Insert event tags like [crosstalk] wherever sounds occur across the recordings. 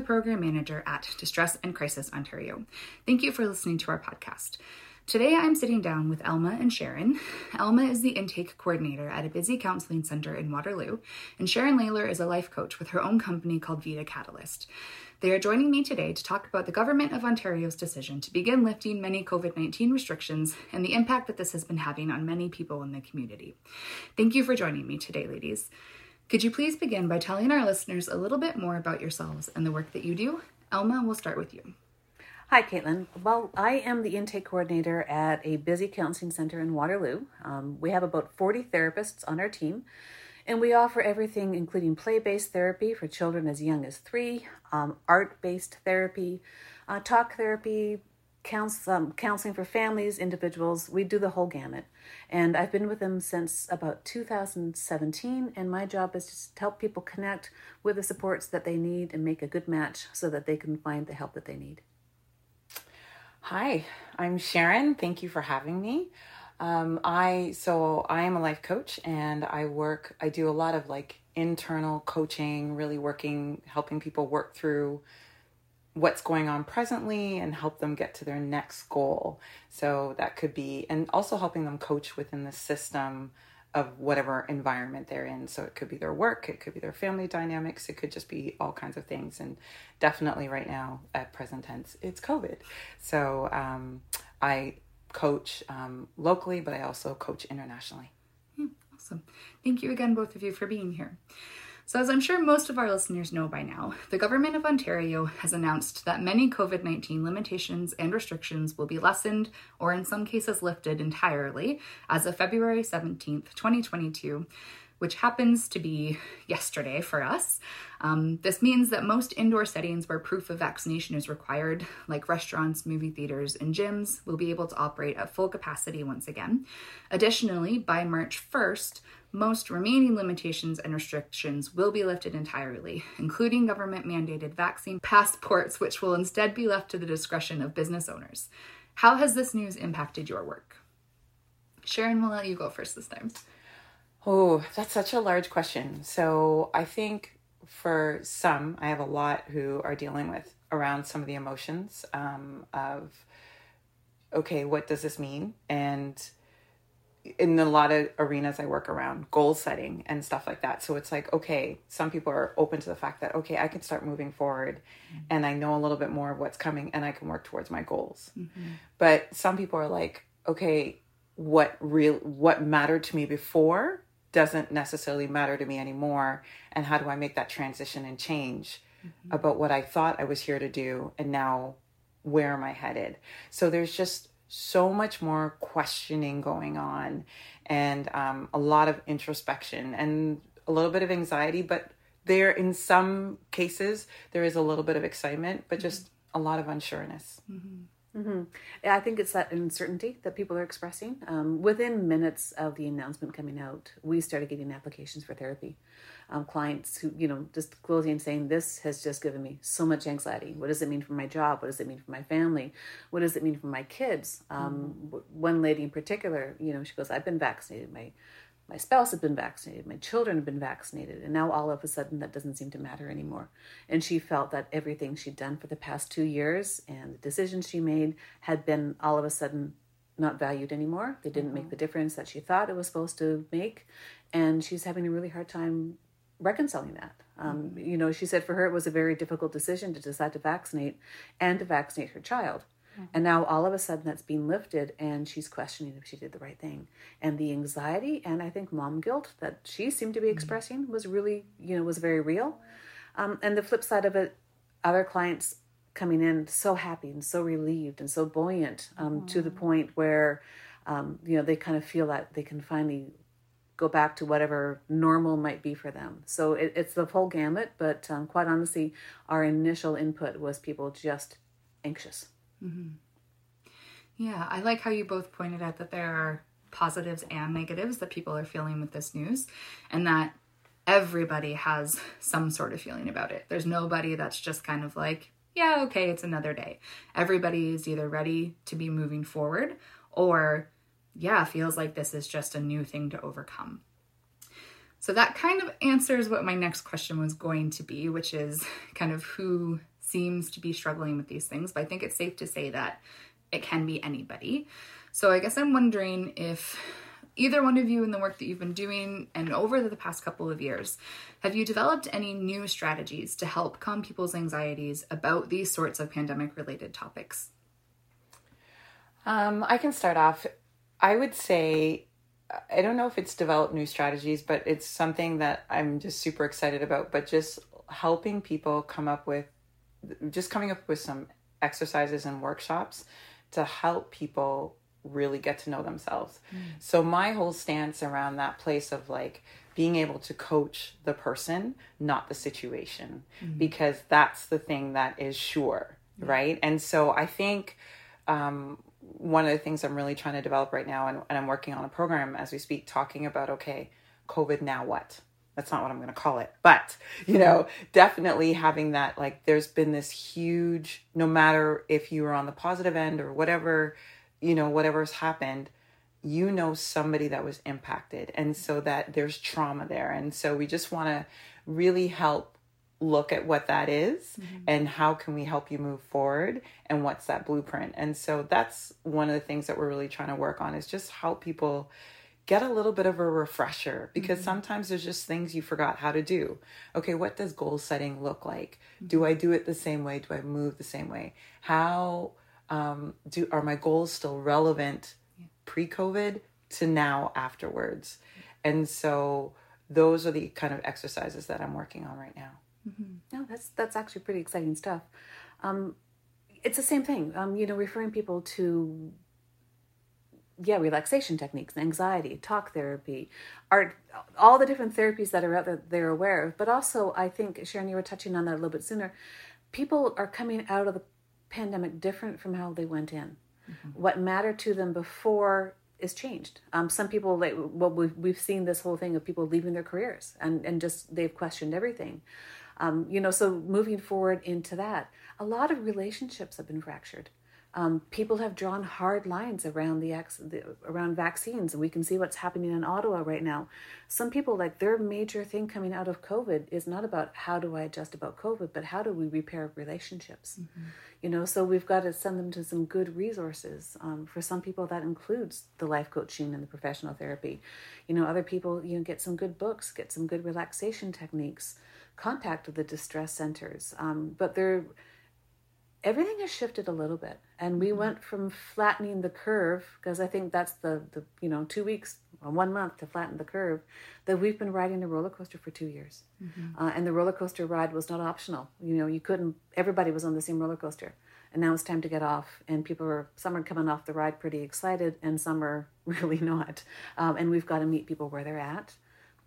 The program manager at Distress and Crisis Ontario. Thank you for listening to our podcast. Today I'm sitting down with Elma and Sharon. Elma is the intake coordinator at a busy counseling center in Waterloo, and Sharon Layler is a life coach with her own company called Vita Catalyst. They are joining me today to talk about the Government of Ontario's decision to begin lifting many COVID 19 restrictions and the impact that this has been having on many people in the community. Thank you for joining me today, ladies. Could you please begin by telling our listeners a little bit more about yourselves and the work that you do? Elma, we'll start with you. Hi, Caitlin. Well, I am the intake coordinator at a busy counseling center in Waterloo. Um, we have about 40 therapists on our team, and we offer everything, including play based therapy for children as young as three, um, art based therapy, uh, talk therapy, counsel, um, counseling for families, individuals. We do the whole gamut. And I've been with them since about 2017. And my job is to help people connect with the supports that they need and make a good match so that they can find the help that they need. Hi, I'm Sharon. Thank you for having me. Um, I so I am a life coach and I work. I do a lot of like internal coaching, really working, helping people work through what's going on presently and help them get to their next goal. So that could be, and also helping them coach within the system of whatever environment they're in. So it could be their work, it could be their family dynamics, it could just be all kinds of things. And definitely right now, at present tense, it's COVID. So um, I coach um, locally, but I also coach internationally. Hmm, awesome. Thank you again, both of you, for being here. So, as I'm sure most of our listeners know by now, the Government of Ontario has announced that many COVID 19 limitations and restrictions will be lessened or, in some cases, lifted entirely as of February 17th, 2022 which happens to be yesterday for us. Um, this means that most indoor settings where proof of vaccination is required, like restaurants, movie theaters, and gyms, will be able to operate at full capacity once again. Additionally, by March 1st, most remaining limitations and restrictions will be lifted entirely, including government mandated vaccine passports, which will instead be left to the discretion of business owners. How has this news impacted your work? Sharon, we'll let you go first this time. Oh, that's such a large question. So I think for some, I have a lot who are dealing with around some of the emotions um, of, okay, what does this mean? And in a lot of arenas I work around, goal setting and stuff like that. So it's like, okay, some people are open to the fact that, okay, I can start moving forward mm-hmm. and I know a little bit more of what's coming and I can work towards my goals. Mm-hmm. But some people are like, okay, what real what mattered to me before doesn't necessarily matter to me anymore and how do i make that transition and change mm-hmm. about what i thought i was here to do and now where am i headed so there's just so much more questioning going on and um, a lot of introspection and a little bit of anxiety but there in some cases there is a little bit of excitement but just mm-hmm. a lot of unsureness mm-hmm. Mm-hmm. I think it's that uncertainty that people are expressing. Um, within minutes of the announcement coming out, we started getting applications for therapy. Um, clients who, you know, just closing and saying, This has just given me so much anxiety. What does it mean for my job? What does it mean for my family? What does it mean for my kids? Um, mm-hmm. One lady in particular, you know, she goes, I've been vaccinated. My my spouse had been vaccinated, my children had been vaccinated, and now all of a sudden that doesn't seem to matter anymore. And she felt that everything she'd done for the past two years and the decisions she made had been all of a sudden not valued anymore. They didn't make the difference that she thought it was supposed to make. And she's having a really hard time reconciling that. Um, You know, she said for her it was a very difficult decision to decide to vaccinate and to vaccinate her child. And now all of a sudden that's being lifted and she's questioning if she did the right thing. And the anxiety and I think mom guilt that she seemed to be expressing was really, you know, was very real. Um, and the flip side of it, other clients coming in so happy and so relieved and so buoyant um, to the point where, um, you know, they kind of feel that they can finally go back to whatever normal might be for them. So it, it's the whole gamut, but um, quite honestly, our initial input was people just anxious. Mm-hmm. Yeah, I like how you both pointed out that there are positives and negatives that people are feeling with this news, and that everybody has some sort of feeling about it. There's nobody that's just kind of like, yeah, okay, it's another day. Everybody is either ready to be moving forward or, yeah, feels like this is just a new thing to overcome. So that kind of answers what my next question was going to be, which is kind of who seems to be struggling with these things. But I think it's safe to say that it can be anybody. So I guess I'm wondering if either one of you in the work that you've been doing and over the past couple of years, have you developed any new strategies to help calm people's anxieties about these sorts of pandemic related topics? Um, I can start off. I would say, I don't know if it's developed new strategies, but it's something that I'm just super excited about. But just helping people come up with, just coming up with some exercises and workshops to help people really get to know themselves. So my whole stance around that place of like being able to coach the person, not the situation, because that's the thing that is sure, right? And so I think um, one of the things I'm really trying to develop right now, and, and I'm working on a program as we speak, talking about okay, COVID, now what? That's not what I'm going to call it, but you know, definitely having that like there's been this huge, no matter if you were on the positive end or whatever, you know, whatever's happened, you know somebody that was impacted, and so that there's trauma there, and so we just want to really help look at what that is mm-hmm. and how can we help you move forward and what's that blueprint. And so that's one of the things that we're really trying to work on is just help people get a little bit of a refresher because sometimes there's just things you forgot how to do. Okay what does goal setting look like? Do i do it the same way? Do i move the same way? How um, do are my goals still relevant pre-covid to now afterwards? And so those are the kind of exercises that i'm working on right now. No, that's that's actually pretty exciting stuff. Um, it's the same thing. Um, you know, referring people to yeah, relaxation techniques, anxiety, talk therapy, art, all the different therapies that are out there that they're aware of. But also, I think Sharon, you were touching on that a little bit sooner. People are coming out of the pandemic different from how they went in. What mattered to them before is changed. Um, some people, like, well, we've, we've seen this whole thing of people leaving their careers and, and just they've questioned everything. Um, you know, so moving forward into that, a lot of relationships have been fractured. Um, people have drawn hard lines around the, the around vaccines, and we can see what's happening in Ottawa right now. Some people like their major thing coming out of COVID is not about how do I adjust about COVID, but how do we repair relationships. You know, so we've got to send them to some good resources. Um, for some people, that includes the life coaching and the professional therapy. You know, other people, you know, get some good books, get some good relaxation techniques, contact the distress centers. Um, but they're everything has shifted a little bit and we went from flattening the curve because i think that's the, the you know two weeks or one month to flatten the curve that we've been riding a roller coaster for two years. Uh, and the roller coaster ride was not optional. You know you couldn't everybody was on the same roller coaster. And now it's time to get off and people are some are coming off the ride pretty excited and some are [laughs] really not. Um, and we've got to meet people where they're at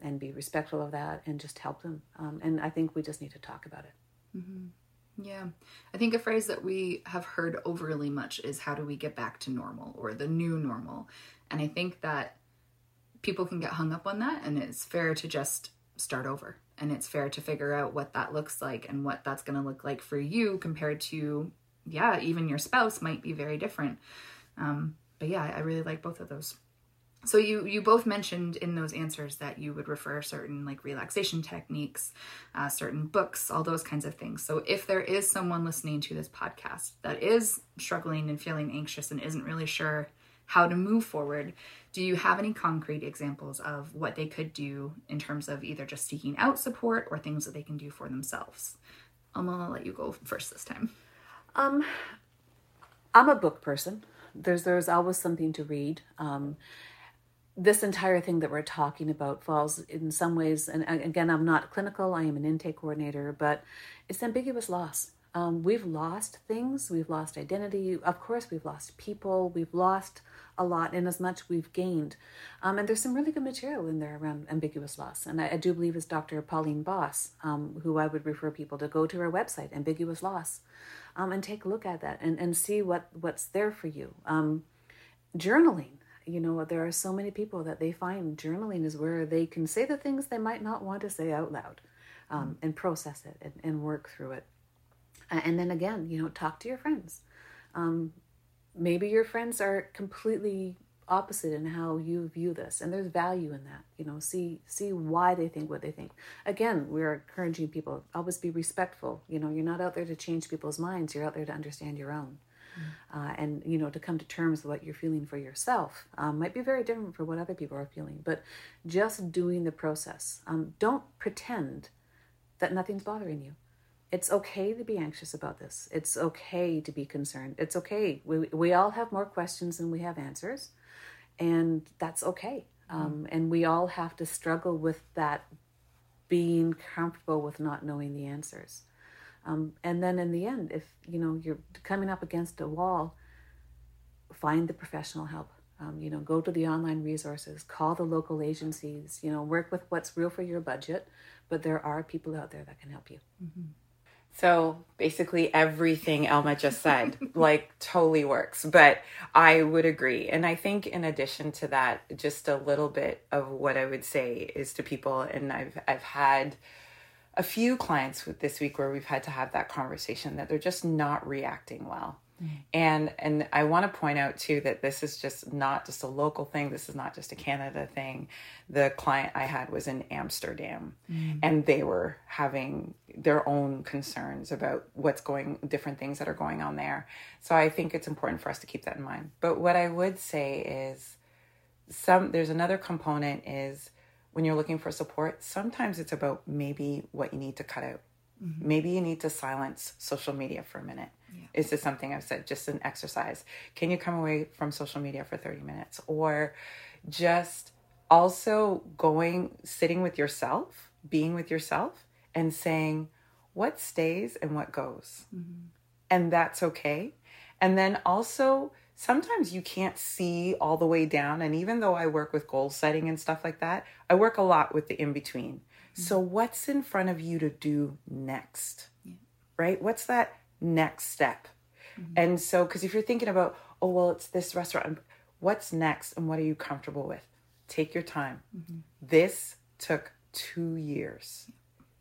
and be respectful of that and just help them. Um, and i think we just need to talk about it Yeah. I think a phrase that we have heard overly much is how do we get back to normal or the new normal? And I think that people can get hung up on that and it's fair to just start over. And it's fair to figure out what that looks like and what that's going to look like for you compared to, yeah, even your spouse might be very different. Um, but yeah, I really like both of those. So you you both mentioned in those answers that you would refer certain like relaxation techniques, uh, certain books, all those kinds of things. So if there is someone listening to this podcast that is struggling and feeling anxious and isn't really sure how to move forward, do you have any concrete examples of what they could do in terms of either just seeking out support or things that they can do for themselves? I'm gonna let you go first this time. Um, I'm a book person. There's there's always something to read. Um, this entire thing that we're talking about falls in some ways, and again, I'm not clinical. I am an intake coordinator, but it's ambiguous loss. Um, we've lost things. We've lost identity. Of course, we've lost people. We've lost a lot in as much we've gained. Um, and there's some really good material in there around ambiguous loss. And I, I do believe it's Dr. Pauline Boss, um, who I would refer people to go to her website, Ambiguous Loss, um, and take a look at that and, and see what, what's there for you. Um, journaling. You know, there are so many people that they find journaling is where they can say the things they might not want to say out loud um, and process it and, and work through it. And then again you know talk to your friends. Um, maybe your friends are completely opposite in how you view this and there's value in that you know see see why they think what they think. Again we're encouraging people always be respectful you know you're not out there to change people's minds you're out there to understand your own. mm. Uh, and you know to come to terms with what you're feeling for yourself um, might be very different for what other people are feeling but just doing the process um, don't pretend that nothing's bothering you it's okay to be anxious about this. It's okay to be concerned. It's okay. We, we all have more questions than we have answers, and that's okay. Mm-hmm. Um, and we all have to struggle with that being comfortable with not knowing the answers. Um, and then in the end, if you know you're coming up against a wall, find the professional help. Um, you know, go to the online resources, call the local agencies. You know, work with what's real for your budget. But there are people out there that can help you. Mm-hmm. So basically, everything Elma just said, [laughs] like, totally works. But I would agree. And I think, in addition to that, just a little bit of what I would say is to people, and I've, I've had a few clients with this week where we've had to have that conversation that they're just not reacting well. And and I want to point out too that this is just not just a local thing. This is not just a Canada thing. The client I had was in Amsterdam, mm. and they were having their own concerns about what's going, different things that are going on there. So I think it's important for us to keep that in mind. But what I would say is, some there's another component is when you're looking for support. Sometimes it's about maybe what you need to cut out. Mm-hmm. Maybe you need to silence social media for a minute yeah. Is this something I've said? Just an exercise. Can you come away from social media for 30 minutes? Or just also going, sitting with yourself, being with yourself, and saying what stays and what goes. Mm-hmm. And that's okay. And then also, sometimes you can't see all the way down. And even though I work with goal setting and stuff like that, I work a lot with the in between. Mm-hmm. So, what's in front of you to do next? Yeah. Right? What's that next step. Mm-hmm. And so, because if you're thinking about, oh, well, it's this restaurant, what's next and what are you comfortable with? Take your time. Mm-hmm. This took two years.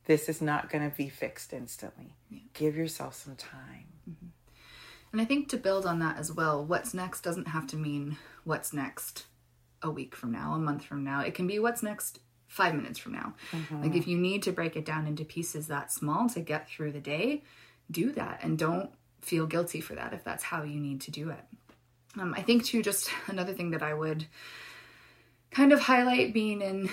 This is not going to be fixed instantly. Yeah. Give yourself some time. And I think to build on that as well, what's next doesn't have to mean what's next a week from now, a month from now. It can be what's next five minutes from now. Mm-hmm. Like if you need to break it down into pieces that small to get through the day, do that and don't feel guilty for that if that's how you need to do it. Um, I think, too, just another thing that I would kind of highlight being in,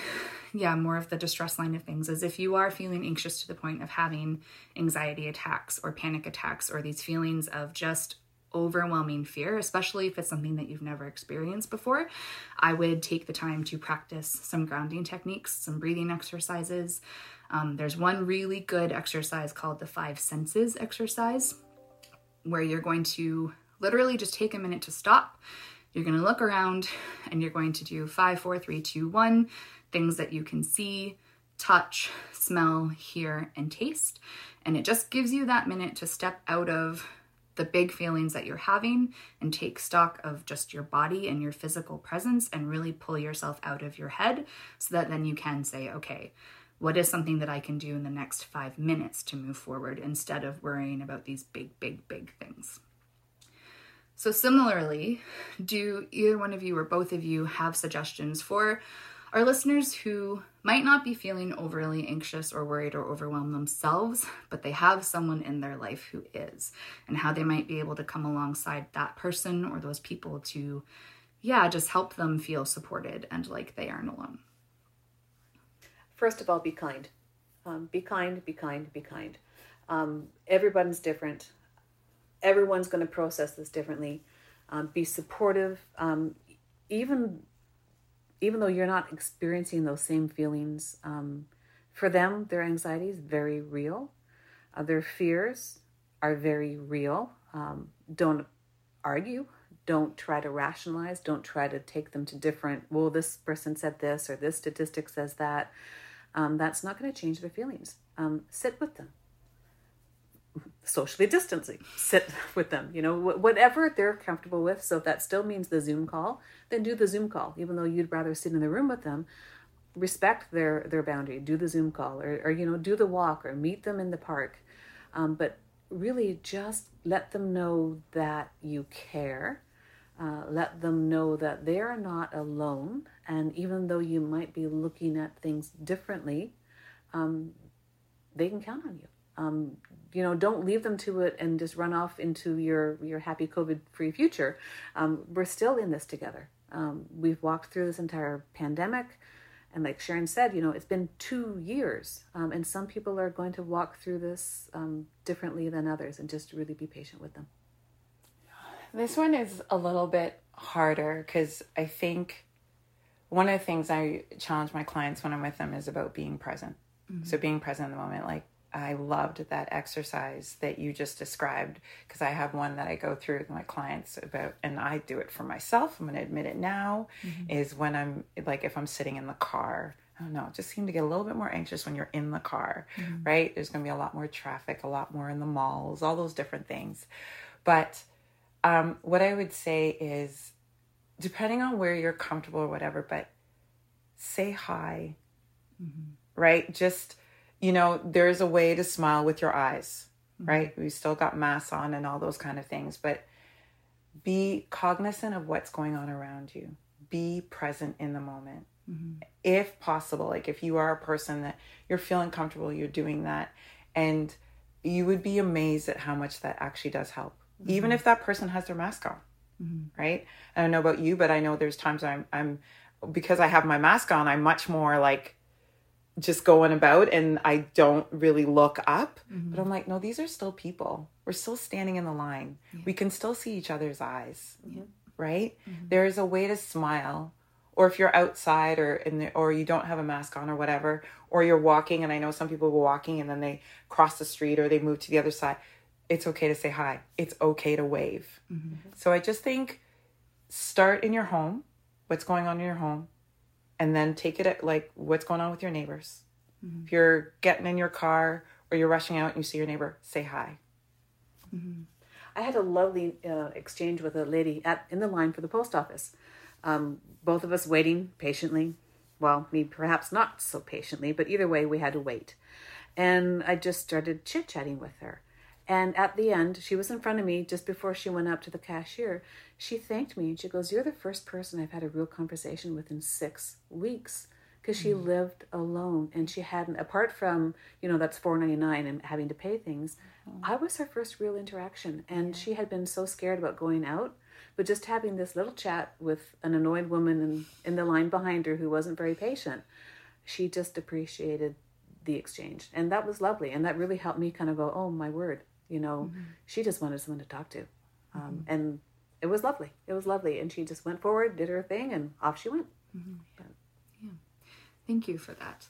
yeah, more of the distress line of things is if you are feeling anxious to the point of having anxiety attacks or panic attacks or these feelings of just overwhelming fear, especially if it's something that you've never experienced before, I would take the time to practice some grounding techniques, some breathing exercises, um, there's one really good exercise called the five senses exercise, where you're going to literally just take a minute to stop. You're going to look around and you're going to do five, four, three, two, one things that you can see, touch, smell, hear, and taste. And it just gives you that minute to step out of the big feelings that you're having and take stock of just your body and your physical presence and really pull yourself out of your head so that then you can say, okay, what is something that I can do in the next five minutes to move forward instead of worrying about these big, big, big things? So, similarly, do either one of you or both of you have suggestions for our listeners who might not be feeling overly anxious or worried or overwhelmed themselves, but they have someone in their life who is, and how they might be able to come alongside that person or those people to yeah, just help them feel supported and like they aren't alone. First of all, be kind. Um, be kind, be kind, be kind. Um, everybody's different. Everyone's going to process this differently. Um, be supportive. Um, even even though you're not experiencing those same feelings, um, for them, their anxiety is very real. Uh, their fears are very real. Um, don't argue. Don't try to rationalize. Don't try to take them to different, well, this person said this or this statistic says that. Um, that's not going to change their feelings. Um, sit with them. Socially distancing, sit [laughs] with them, you know, whatever they're comfortable with. So if that still means the Zoom call, then do the Zoom call, even though you'd rather sit in the room with them respect their their boundary do the zoom call or, or you know do the walk or meet them in the park. Um, but really just let them know that you care. Uh, let them know that they are not alone. And even though you might be looking at things differently um, they can count on you um, you know don't leave them to it and just run off into your your happy covid free future um, we're still in this together um, we've walked through this entire pandemic and like Sharon said, you know, it's been two years, um, and some people are going to walk through this um, differently than others, and just really be patient with them. This one is a little bit harder because I think one of the things I challenge my clients when I'm with them is about being present. Mm-hmm. So being present in the moment, like I loved that exercise that you just described because I have one that I go through with my clients about, and I do it for myself. I'm going to admit it now. Mm-hmm. Is when I'm like, if I'm sitting in the car, I don't know, just seem to get a little bit more anxious when you're in the car, mm-hmm. right? There's going to be a lot more traffic, a lot more in the malls, all those different things. But um, what I would say is, depending on where you're comfortable or whatever, but say hi, mm-hmm. right? Just you know, there's a way to smile with your eyes, mm-hmm. right? We still got masks on and all those kind of things, but be cognizant of what's going on around you. Be present in the moment. Mm-hmm. If possible, like if you are a person that you're feeling comfortable, you're doing that, and you would be amazed at how much that actually does help, mm-hmm. even if that person has their mask on, mm-hmm. right? I don't know about you, but I know there's times I'm, I'm, because I have my mask on, I'm much more like just going about and I don't really look up. Mm-hmm. But I'm like, no, these are still people. We're still standing in the line. Yeah. We can still see each other's eyes. Yeah. Right? Mm-hmm. There is a way to smile. Or if you're outside or in the, or you don't have a mask on or whatever, or you're walking and I know some people were walking and then they cross the street or they move to the other side. It's okay to say hi. It's okay to wave. Mm-hmm. So I just think start in your home. What's going on in your home? And then take it at like what's going on with your neighbors. Mm-hmm. If you're getting in your car or you're rushing out and you see your neighbor, say hi. Mm-hmm. I had a lovely uh, exchange with a lady at in the line for the post office. Um, both of us waiting patiently. Well, me perhaps not so patiently, but either way, we had to wait. And I just started chit chatting with her. And at the end, she was in front of me just before she went up to the cashier. She thanked me and she goes, You're the first person I've had a real conversation with in six weeks because she mm. lived alone and she hadn't, apart from, you know, that's four ninety nine and having to pay things. Mm. I was her first real interaction. And yeah. she had been so scared about going out. But just having this little chat with an annoyed woman in, in the line behind her who wasn't very patient, she just appreciated the exchange. And that was lovely. And that really helped me kind of go, Oh, my word you know mm-hmm. she just wanted someone to talk to um, mm-hmm. and it was lovely it was lovely and she just went forward did her thing and off she went mm-hmm. yeah. yeah thank you for that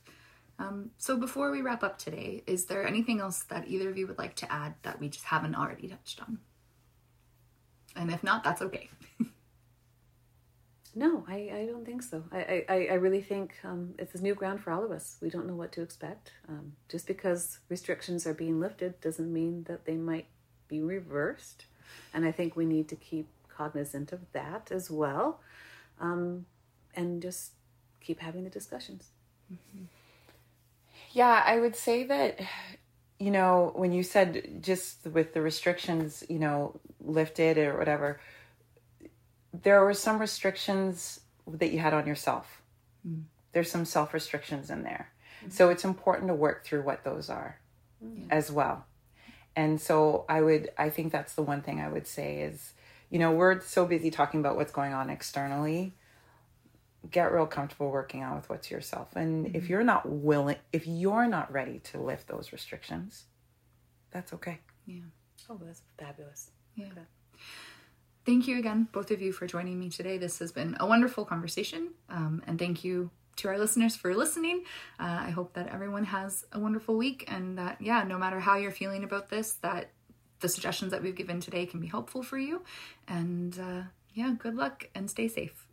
um, so before we wrap up today is there anything else that either of you would like to add that we just haven't already touched on and if not that's okay No, I, I don't think so. I, I, I really think um, it's a new ground for all of us. We don't know what to expect. Um, just because restrictions are being lifted doesn't mean that they might be reversed. And I think we need to keep cognizant of that as well um, and just keep having the discussions. Mm-hmm. Yeah, I would say that, you know, when you said just with the restrictions, you know, lifted or whatever there were some restrictions that you had on yourself. Mm. There's some self restrictions in there. Mm. So it's important to work through what those are mm. as well. And so I would, I think that's the one thing I would say is, you know, we're so busy talking about what's going on externally. Get real comfortable working on with what's yourself. And mm-hmm. if you're not willing, if you're not ready to lift those restrictions, that's okay. Yeah. Oh, that's fabulous. Yeah. Okay. Thank you again, both of you, for joining me today. This has been a wonderful conversation. Um, and thank you to our listeners for listening. Uh, I hope that everyone has a wonderful week and that, yeah, no matter how you're feeling about this, that the suggestions that we've given today can be helpful for you. And uh, yeah, good luck and stay safe.